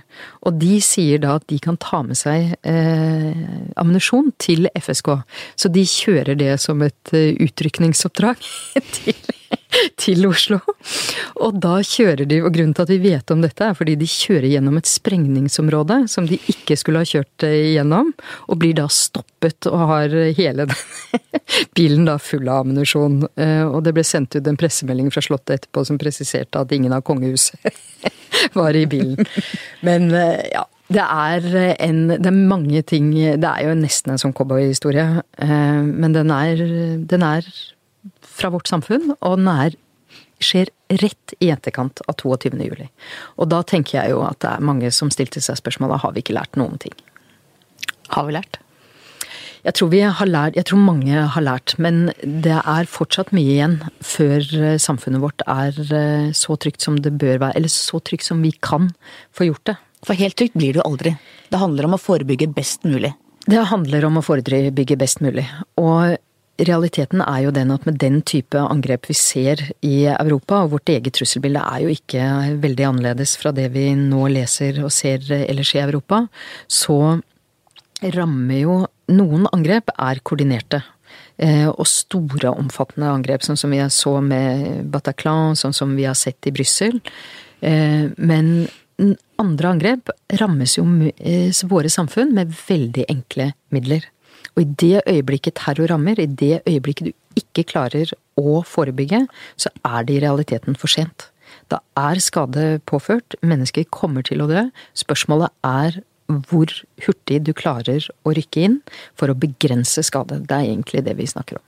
Og de sier da at de kan ta med seg eh, ammunisjon til FSK. Så de kjører det som et utrykningsoppdrag til til Oslo. Og da kjører de, og grunnen til at vi vet om dette, er fordi de kjører gjennom et sprengningsområde som de ikke skulle ha kjørt eh, gjennom, og blir da stoppet og har hele bilen da full av ammunisjon. Eh, og det ble sendt ut en pressemelding fra Slottet etterpå som presiserte at ingen av kongehuset var i bilen. Men eh, ja, det er, en, det er mange ting Det er jo nesten en sånn cowboyhistorie. Men den er, den er fra vårt samfunn, og den er, skjer rett i etterkant av 22. juli. Og da tenker jeg jo at det er mange som stilte seg spørsmålet har vi ikke lært noen ting. Har vi lært? Jeg tror, vi har lært, jeg tror mange har lært, men det er fortsatt mye igjen før eh, samfunnet vårt er eh, så trygt som det bør være, eller så trygt som vi kan få gjort det. For helt trygt blir det jo aldri. Det handler om å forebygge best mulig. Det handler om å forebygge best mulig. Og Realiteten er jo den at med den type angrep vi ser i Europa, og vårt eget trusselbilde er jo ikke veldig annerledes fra det vi nå leser og ser ellers i Europa, så rammer jo Noen angrep er koordinerte. Eh, og store, omfattende angrep, sånn som vi så med Bataclan, sånn som vi har sett i Brussel. Eh, men andre angrep rammes jo eh, våre samfunn med veldig enkle midler. Og i det øyeblikket terror rammer, i det øyeblikket du ikke klarer å forebygge, så er det i realiteten for sent. Da er skade påført, mennesker kommer til å dø. Spørsmålet er hvor hurtig du klarer å rykke inn for å begrense skade. Det er egentlig det vi snakker om.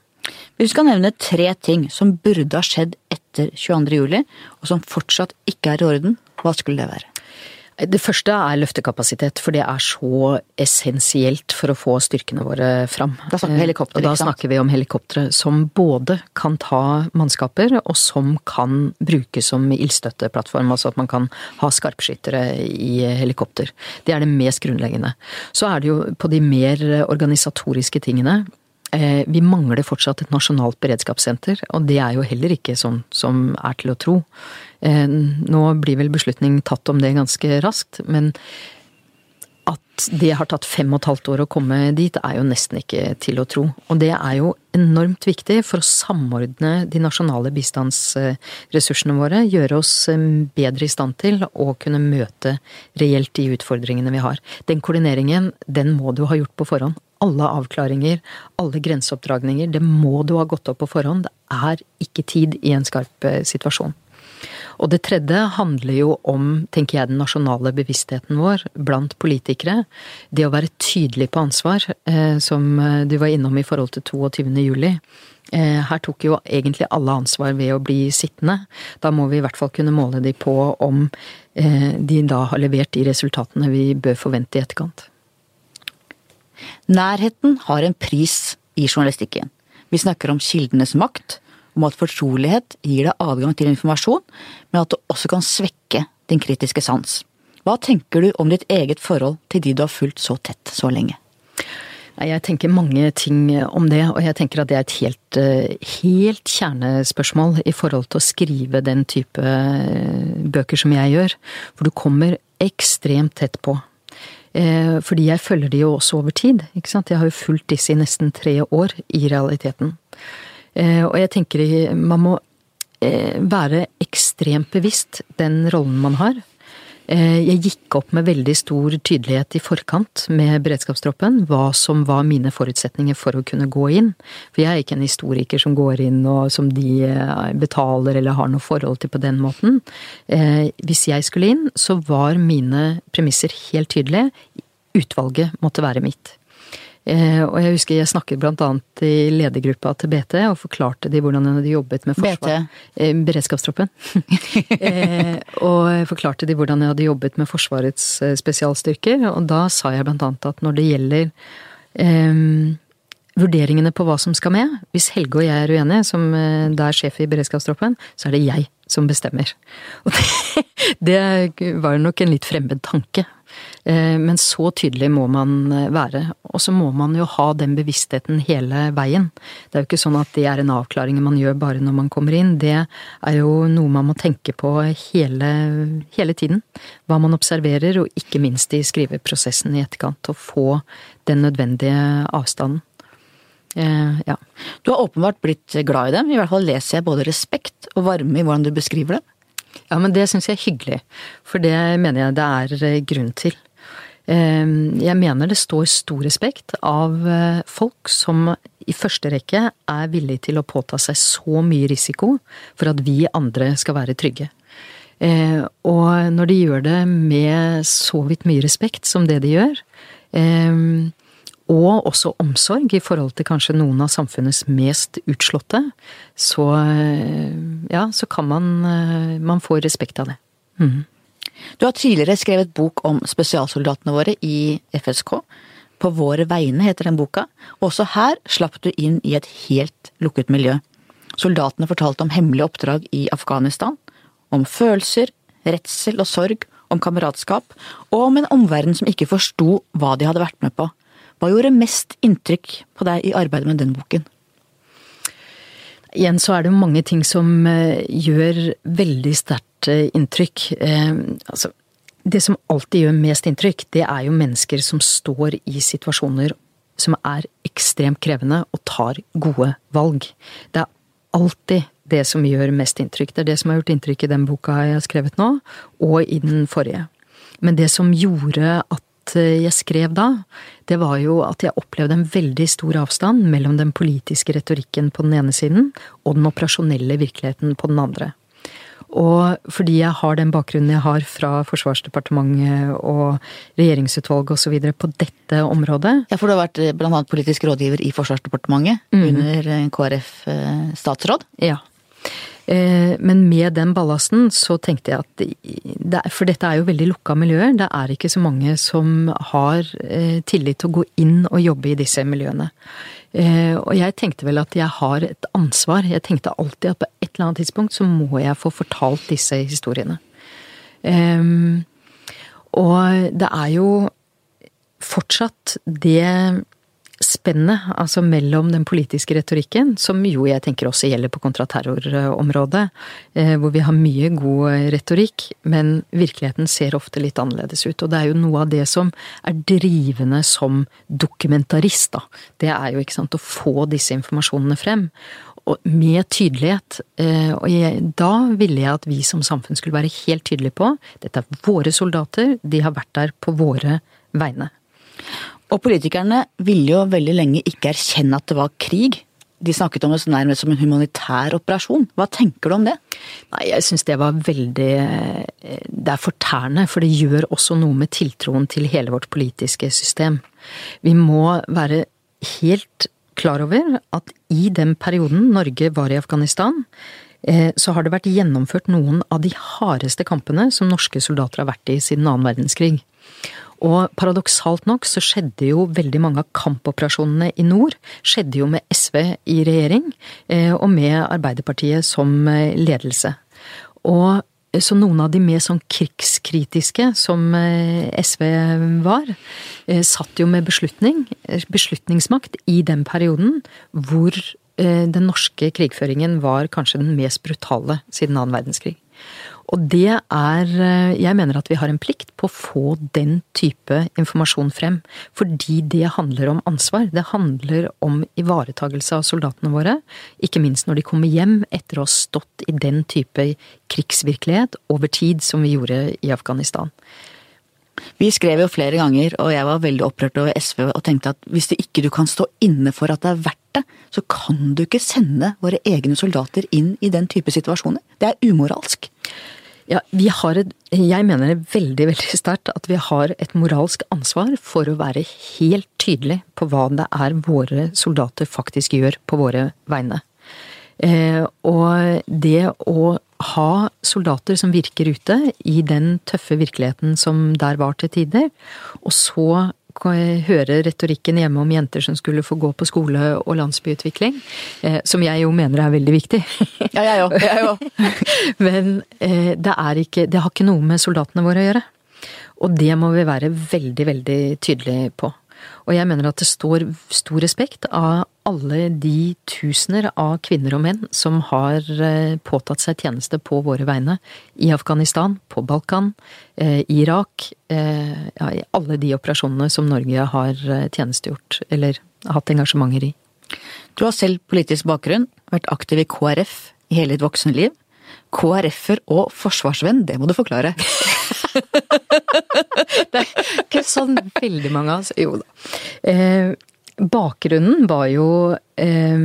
Vi skal nevne tre ting som burde ha skjedd etter 22. juli, og som fortsatt ikke er i orden, hva skulle det være? Det første er løftekapasitet, for det er så essensielt for å få styrkene våre fram. Da snakker vi Da snakker vi om helikoptre som både kan ta mannskaper, og som kan brukes som ildstøtteplattform. Altså at man kan ha skarpskyttere i helikopter. Det er det mest grunnleggende. Så er det jo på de mer organisatoriske tingene. Eh, vi mangler fortsatt et nasjonalt beredskapssenter, og det er jo heller ikke sånn som er til å tro. Eh, nå blir vel beslutning tatt om det ganske raskt, men at det har tatt fem og et halvt år å komme dit, er jo nesten ikke til å tro. Og det er jo enormt viktig for å samordne de nasjonale bistandsressursene våre. Gjøre oss eh, bedre i stand til å kunne møte reelt de utfordringene vi har. Den koordineringen, den må du ha gjort på forhånd. Alle avklaringer, alle grenseoppdragninger, det må du ha gått opp på forhånd. Det er ikke tid i en skarp eh, situasjon. Og det tredje handler jo om, tenker jeg, den nasjonale bevisstheten vår blant politikere. Det å være tydelig på ansvar, eh, som eh, du var innom i forhold til 22. juli. Her tok jo egentlig alle ansvar ved å bli sittende. Da må vi i hvert fall kunne måle de på om de da har levert de resultatene vi bør forvente i etterkant. Nærheten har en pris i journalistikken. Vi snakker om kildenes makt, om at fortrolighet gir deg adgang til informasjon, men at det også kan svekke din kritiske sans. Hva tenker du om ditt eget forhold til de du har fulgt så tett så lenge? Jeg tenker mange ting om det, og jeg tenker at det er et helt, eh, helt kjernespørsmål i forhold til å skrive den type eh, bøker som jeg gjør. For du kommer ekstremt tett på. Eh, fordi jeg følger de jo også over tid. ikke sant? Jeg har jo fulgt disse i nesten tre år, i realiteten. Eh, og jeg tenker man må eh, være ekstremt bevisst den rollen man har. Eh, jeg gikk opp med veldig stor tydelighet i forkant med beredskapstroppen hva som var mine forutsetninger for å kunne gå inn. For jeg er ikke en historiker som går inn og som de betaler eller har noe forhold til på den måten. Hvis jeg skulle inn, så var mine premisser helt tydelige. Utvalget måtte være mitt. Eh, og jeg husker jeg snakket blant annet i ledergruppa til BT og forklarte de hvordan de jobbet med forsvar. BT? Eh, beredskapstroppen. Eh, og jeg forklarte de hvordan jeg hadde jobbet med Forsvarets spesialstyrker, og da sa jeg blant annet at når det gjelder um, vurderingene på hva som skal med. Hvis Helge og jeg er uenige, som da er sjef i beredskapstroppen, så er det jeg som bestemmer. Og det, det var nok en litt fremmed tanke Eh, men så tydelig må man eh, være. Og så må man jo ha den bevisstheten hele veien. Det er jo ikke sånn at det er en avklaring man gjør bare når man kommer inn. Det er jo noe man må tenke på hele, hele tiden. Hva man observerer, og ikke minst i skriveprosessen i etterkant. Å få den nødvendige avstanden. Eh, ja. Du har åpenbart blitt glad i dem. I hvert fall leser jeg både respekt og varme i hvordan du beskriver dem. Ja, men det syns jeg er hyggelig. For det mener jeg det er grunn til. Ehm, jeg mener det står stor respekt av eh, folk som i første rekke er villige til å påta seg så mye risiko for at vi andre skal være trygge. Ehm, og når de gjør det med så vidt mye respekt som det de gjør, ehm, og også omsorg i forhold til kanskje noen av samfunnets mest utslåtte, så eh, ja, så kan man eh, Man får respekt av det. Mm. Du har tidligere skrevet bok om spesialsoldatene våre i FSK. På våre vegne heter den boka. Også her slapp du inn i et helt lukket miljø. Soldatene fortalte om hemmelige oppdrag i Afghanistan. Om følelser, redsel og sorg, om kameratskap, og om en omverden som ikke forsto hva de hadde vært med på. Hva gjorde mest inntrykk på deg i arbeidet med den boken? Igjen så er det mange ting som eh, gjør veldig sterkt eh, inntrykk. Eh, altså, det som alltid gjør mest inntrykk, det er jo mennesker som står i situasjoner som er ekstremt krevende og tar gode valg. Det er alltid det som gjør mest inntrykk. Det er det som har gjort inntrykk i den boka jeg har skrevet nå, og i den forrige. Men det som gjorde at Eh, jeg skrev da, det var jo at jeg opplevde en veldig stor avstand mellom den politiske retorikken på den ene siden og den operasjonelle virkeligheten på den andre. Og fordi jeg har den bakgrunnen jeg har fra Forsvarsdepartementet og regjeringsutvalget osv. på dette området Ja, for du har vært bl.a. blant annet politisk rådgiver i Forsvarsdepartementet mm. under KrF-statsråd? Ja. Men med den ballasten så tenkte jeg at For dette er jo veldig lukka miljøer. Det er ikke så mange som har tillit til å gå inn og jobbe i disse miljøene. Og jeg tenkte vel at jeg har et ansvar. Jeg tenkte alltid at på et eller annet tidspunkt så må jeg få fortalt disse historiene. Og det er jo fortsatt det spennet, altså mellom den politiske retorikken, som jo jeg tenker også gjelder på kontraterrorområdet, eh, hvor vi har mye god retorikk, men virkeligheten ser ofte litt annerledes ut. Og det er jo noe av det som er drivende som dokumentarist, da. Det er jo, ikke sant, å få disse informasjonene frem. Og med tydelighet. Eh, og jeg, da ville jeg at vi som samfunn skulle være helt tydelige på dette er våre soldater, de har vært der på våre vegne. Og politikerne ville jo veldig lenge ikke erkjenne at det var krig. De snakket om det så nærmest som en humanitær operasjon. Hva tenker du om det? Nei, Jeg syns det var veldig Det er fortærende, for det gjør også noe med tiltroen til hele vårt politiske system. Vi må være helt klar over at i den perioden Norge var i Afghanistan, eh, så har det vært gjennomført noen av de hardeste kampene som norske soldater har vært i siden annen verdenskrig. Og paradoksalt nok så skjedde jo veldig mange av kampoperasjonene i nord skjedde jo med SV i regjering, eh, og med Arbeiderpartiet som eh, ledelse. Og eh, så noen av de mer sånn krigskritiske, som SV var, satt jo med beslutning, beslutningsmakt i den perioden hvor den norske krigføringen var kanskje den mest brutale siden annen verdenskrig. Og det er eh, Jeg mener at vi har en plikt på å få den type informasjon frem. Fordi det handler om ansvar. Det handler om ivaretagelse av soldatene våre. Ikke minst når de kommer hjem etter å ha stått i den type krigsvirkelighet over tid som vi gjorde i Afghanistan. Vi skrev jo flere ganger, og jeg var veldig opprørt over SV og tenkte at hvis det ikke du kan stå inne for at det er verdt det, så kan du ikke sende våre egne soldater inn i den type situasjoner. Det er umoralsk. Ja, vi har et Jeg mener det veldig, veldig sterkt at vi har et moralsk ansvar for å være helt tydelig på hva det er våre soldater faktisk gjør på våre vegne. Eh, og det å ha soldater som virker ute i den tøffe virkeligheten som der var til tider, og så høre retorikken hjemme om jenter som skulle få gå på skole og landsbyutvikling, eh, som jeg jo mener er veldig viktig. Ja, jeg òg. Men eh, det er ikke Det har ikke noe med soldatene våre å gjøre. Og det må vi være veldig, veldig tydelige på. Og jeg mener at det står stor respekt av alle de tusener av kvinner og menn som har eh, påtatt seg tjeneste på våre vegne. I Afghanistan, på Balkan, eh, Irak. Eh, ja, I alle de operasjonene som Norge har tjenestegjort, eller hatt engasjementer i. Du har selv politisk bakgrunn, vært aktiv i KrF i hele ditt voksenliv. liv. KrF-er og forsvarsvenn, det må du forklare. det er ikke sånn veldig mange av oss. Jo da. Eh, bakgrunnen var jo eh,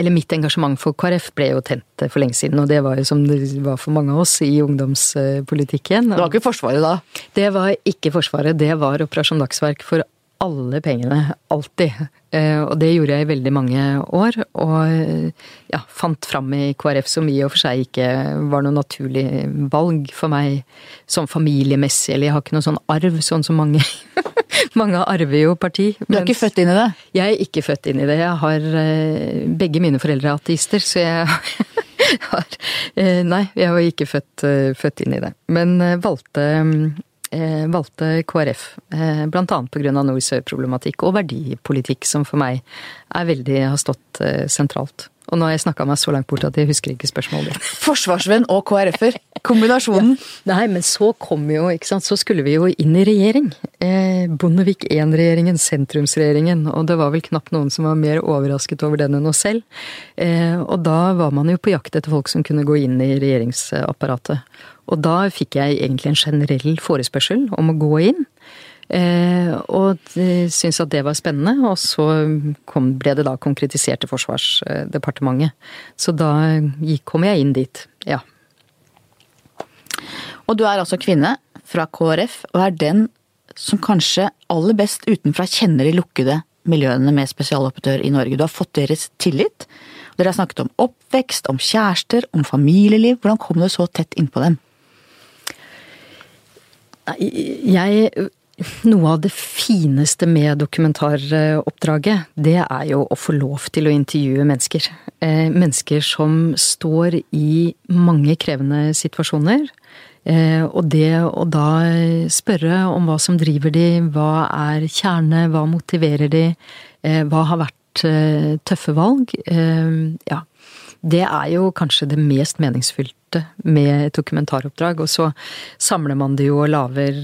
Eller mitt engasjement for KrF ble jo tent for lenge siden, og det var jo som det var for mange av oss i ungdomspolitikken. Det var ikke Forsvaret da? Det var ikke Forsvaret, det var Operasjon Dagsverk for alle pengene. Alltid. Eh, og det gjorde jeg i veldig mange år. Og ja, fant fram i KrF som i og for seg ikke var noe naturlig valg for meg sånn familiemessig. Eller jeg har ikke noe sånn arv, sånn som mange. mange arver jo parti. Du er ikke født inn i det? Jeg er ikke født inn i det. Jeg har eh, Begge mine foreldre er ateister, så jeg har eh, Nei, jeg var ikke født, født inn i det. Men valgte eh, valgte KrF, eh, bl.a. pga. nord-sør-problematikk og verdipolitikk, som for meg er veldig, har stått eh, sentralt. Og nå har jeg snakka meg så langt bort at jeg husker ikke spørsmålet ditt. Forsvarsvenn og KrF-er. Kombinasjonen. Ja. Nei, men så kom jo, ikke sant, så skulle vi jo inn i regjering. Eh, Bondevik I-regjeringen, sentrumsregjeringen. Og det var vel knapt noen som var mer overrasket over den enn oss selv. Eh, og da var man jo på jakt etter folk som kunne gå inn i regjeringsapparatet. Og da fikk jeg egentlig en generell forespørsel om å gå inn. Eh, og syntes at det var spennende, og så kom, ble det da konkretisert til Forsvarsdepartementet. Så da kom jeg inn dit, ja. Og du er altså kvinne fra KrF, og er den som kanskje aller best utenfra kjenner de lukkede miljøene med spesialoperatør i Norge. Du har fått deres tillit, Dere har snakket om oppvekst, om kjærester, om familieliv. Hvordan kom du så tett innpå dem? Jeg noe av det fineste med dokumentaroppdraget, det er jo å få lov til å intervjue mennesker. Eh, mennesker som står i mange krevende situasjoner. Eh, og det å da spørre om hva som driver de, hva er kjerne, hva motiverer de, eh, hva har vært tøffe valg, ja. Det er jo kanskje det mest meningsfylte med et dokumentaroppdrag. Og så samler man det jo og lager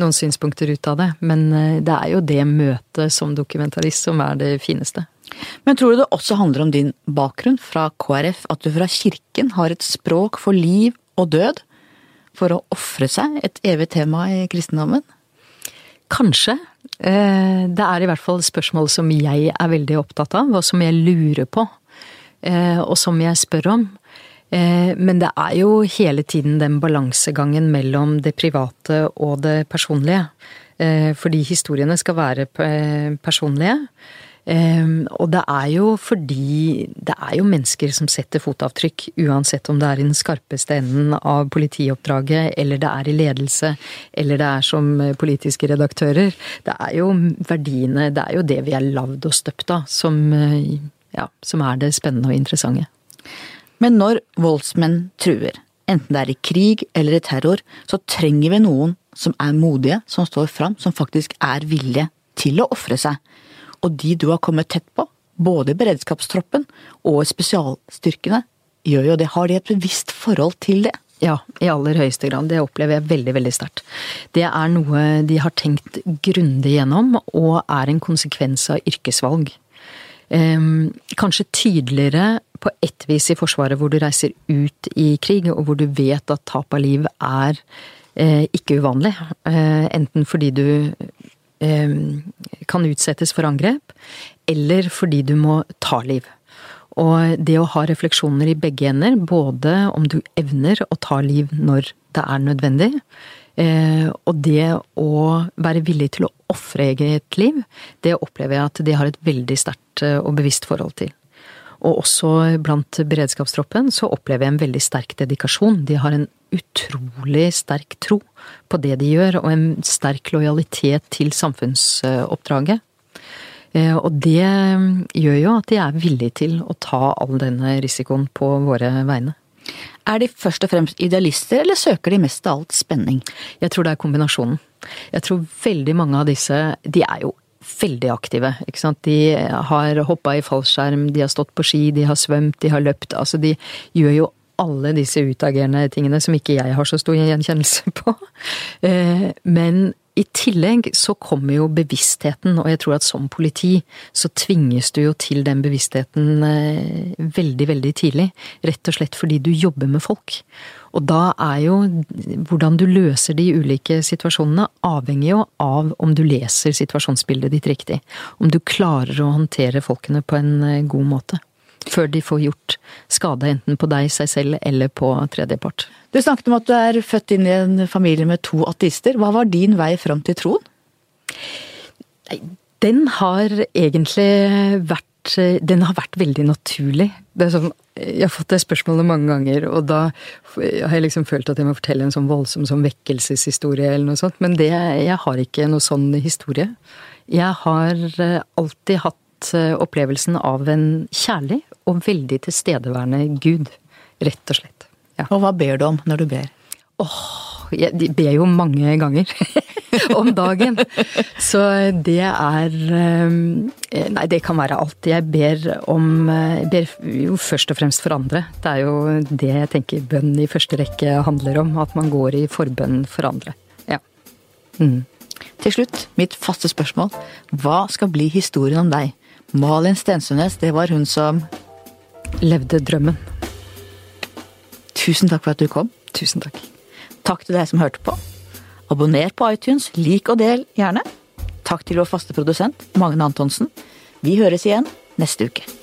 noen synspunkter ut av det. Men eh, det er jo det møtet som dokumentarist som er det fineste. Men tror du det også handler om din bakgrunn fra KrF, at du fra kirken har et språk for liv og død? For å ofre seg, et evig tema i kristendommen? Kanskje. Eh, det er i hvert fall spørsmål som jeg er veldig opptatt av, og som jeg lurer på. Eh, og som jeg spør om. Eh, men det er jo hele tiden den balansegangen mellom det private og det personlige. Eh, fordi historiene skal være personlige. Eh, og det er jo fordi det er jo mennesker som setter fotavtrykk, uansett om det er i den skarpeste enden av politioppdraget, eller det er i ledelse, eller det er som politiske redaktører. Det er jo verdiene, det er jo det vi er lagd og støpt av, som, ja, som er det spennende og interessante. Men når voldsmenn truer, enten det er i krig eller i terror, så trenger vi noen som er modige, som står fram, som faktisk er villige til å ofre seg. Og de du har kommet tett på, både i beredskapstroppen og i spesialstyrkene, gjør jo det. Har de et bevisst forhold til det? Ja, i aller høyeste grad. Det opplever jeg veldig, veldig sterkt. Det er noe de har tenkt grundig gjennom, og er en konsekvens av yrkesvalg. Ehm, kanskje tydeligere på ett vis i Forsvaret, hvor du reiser ut i krig, og hvor du vet at tap av liv er eh, ikke uvanlig. Eh, enten fordi du eh, kan utsettes for angrep, eller fordi du må ta liv. Og det å ha refleksjoner i begge ender, både om du evner å ta liv når det er nødvendig, Eh, og det å være villig til å ofre eget liv, det opplever jeg at de har et veldig sterkt eh, og bevisst forhold til. Og også blant beredskapstroppen så opplever jeg en veldig sterk dedikasjon. De har en utrolig sterk tro på det de gjør, og en sterk lojalitet til samfunnsoppdraget. Eh, og det gjør jo at de er villige til å ta all denne risikoen på våre vegne. Er de først og fremst idealister, eller søker de mest av alt spenning? Jeg tror det er kombinasjonen. Jeg tror veldig mange av disse, de er jo veldig aktive. ikke sant? De har hoppa i fallskjerm, de har stått på ski, de har svømt, de har løpt. Altså de gjør jo alle disse utagerende tingene som ikke jeg har så stor gjenkjennelse på. Eh, men i tillegg så kommer jo bevisstheten, og jeg tror at som politi så tvinges du jo til den bevisstheten eh, veldig, veldig tidlig. Rett og slett fordi du jobber med folk. Og da er jo hvordan du løser de ulike situasjonene avhengig jo av om du leser situasjonsbildet ditt riktig. Om du klarer å håndtere folkene på en eh, god måte før de får gjort skade enten på deg, seg selv eller på tredjepart. Du snakket om at du er født inn i en familie med to ateister. Hva var din vei fram til troen? Den har egentlig vært den har vært veldig naturlig. Sånn, jeg har fått det spørsmålet mange ganger, og da har jeg liksom følt at jeg må fortelle en sånn voldsom sånn vekkelseshistorie eller noe sånt, men det, jeg har ikke noe sånn historie. Jeg har alltid hatt Eh, opplevelsen av en kjærlig og veldig tilstedeværende Gud. Rett og slett. Ja. Og hva ber du om når du ber? Åh, jeg ber jo mange ganger om dagen. Så det er eh, Nei, det kan være alt. Jeg ber om Jeg ber jo først og fremst for andre. Det er jo det jeg tenker bønn i første rekke handler om. At man går i forbønn for andre. Ja. Mm. Til slutt, mitt faste spørsmål. Hva skal bli historien om deg? Malin Stensønes, det var hun som Levde drømmen. Tusen takk for at du kom. Tusen takk. Takk til deg som hørte på. Abonner på iTunes, lik og del gjerne. Takk til vår faste produsent, Magne Antonsen. Vi høres igjen neste uke.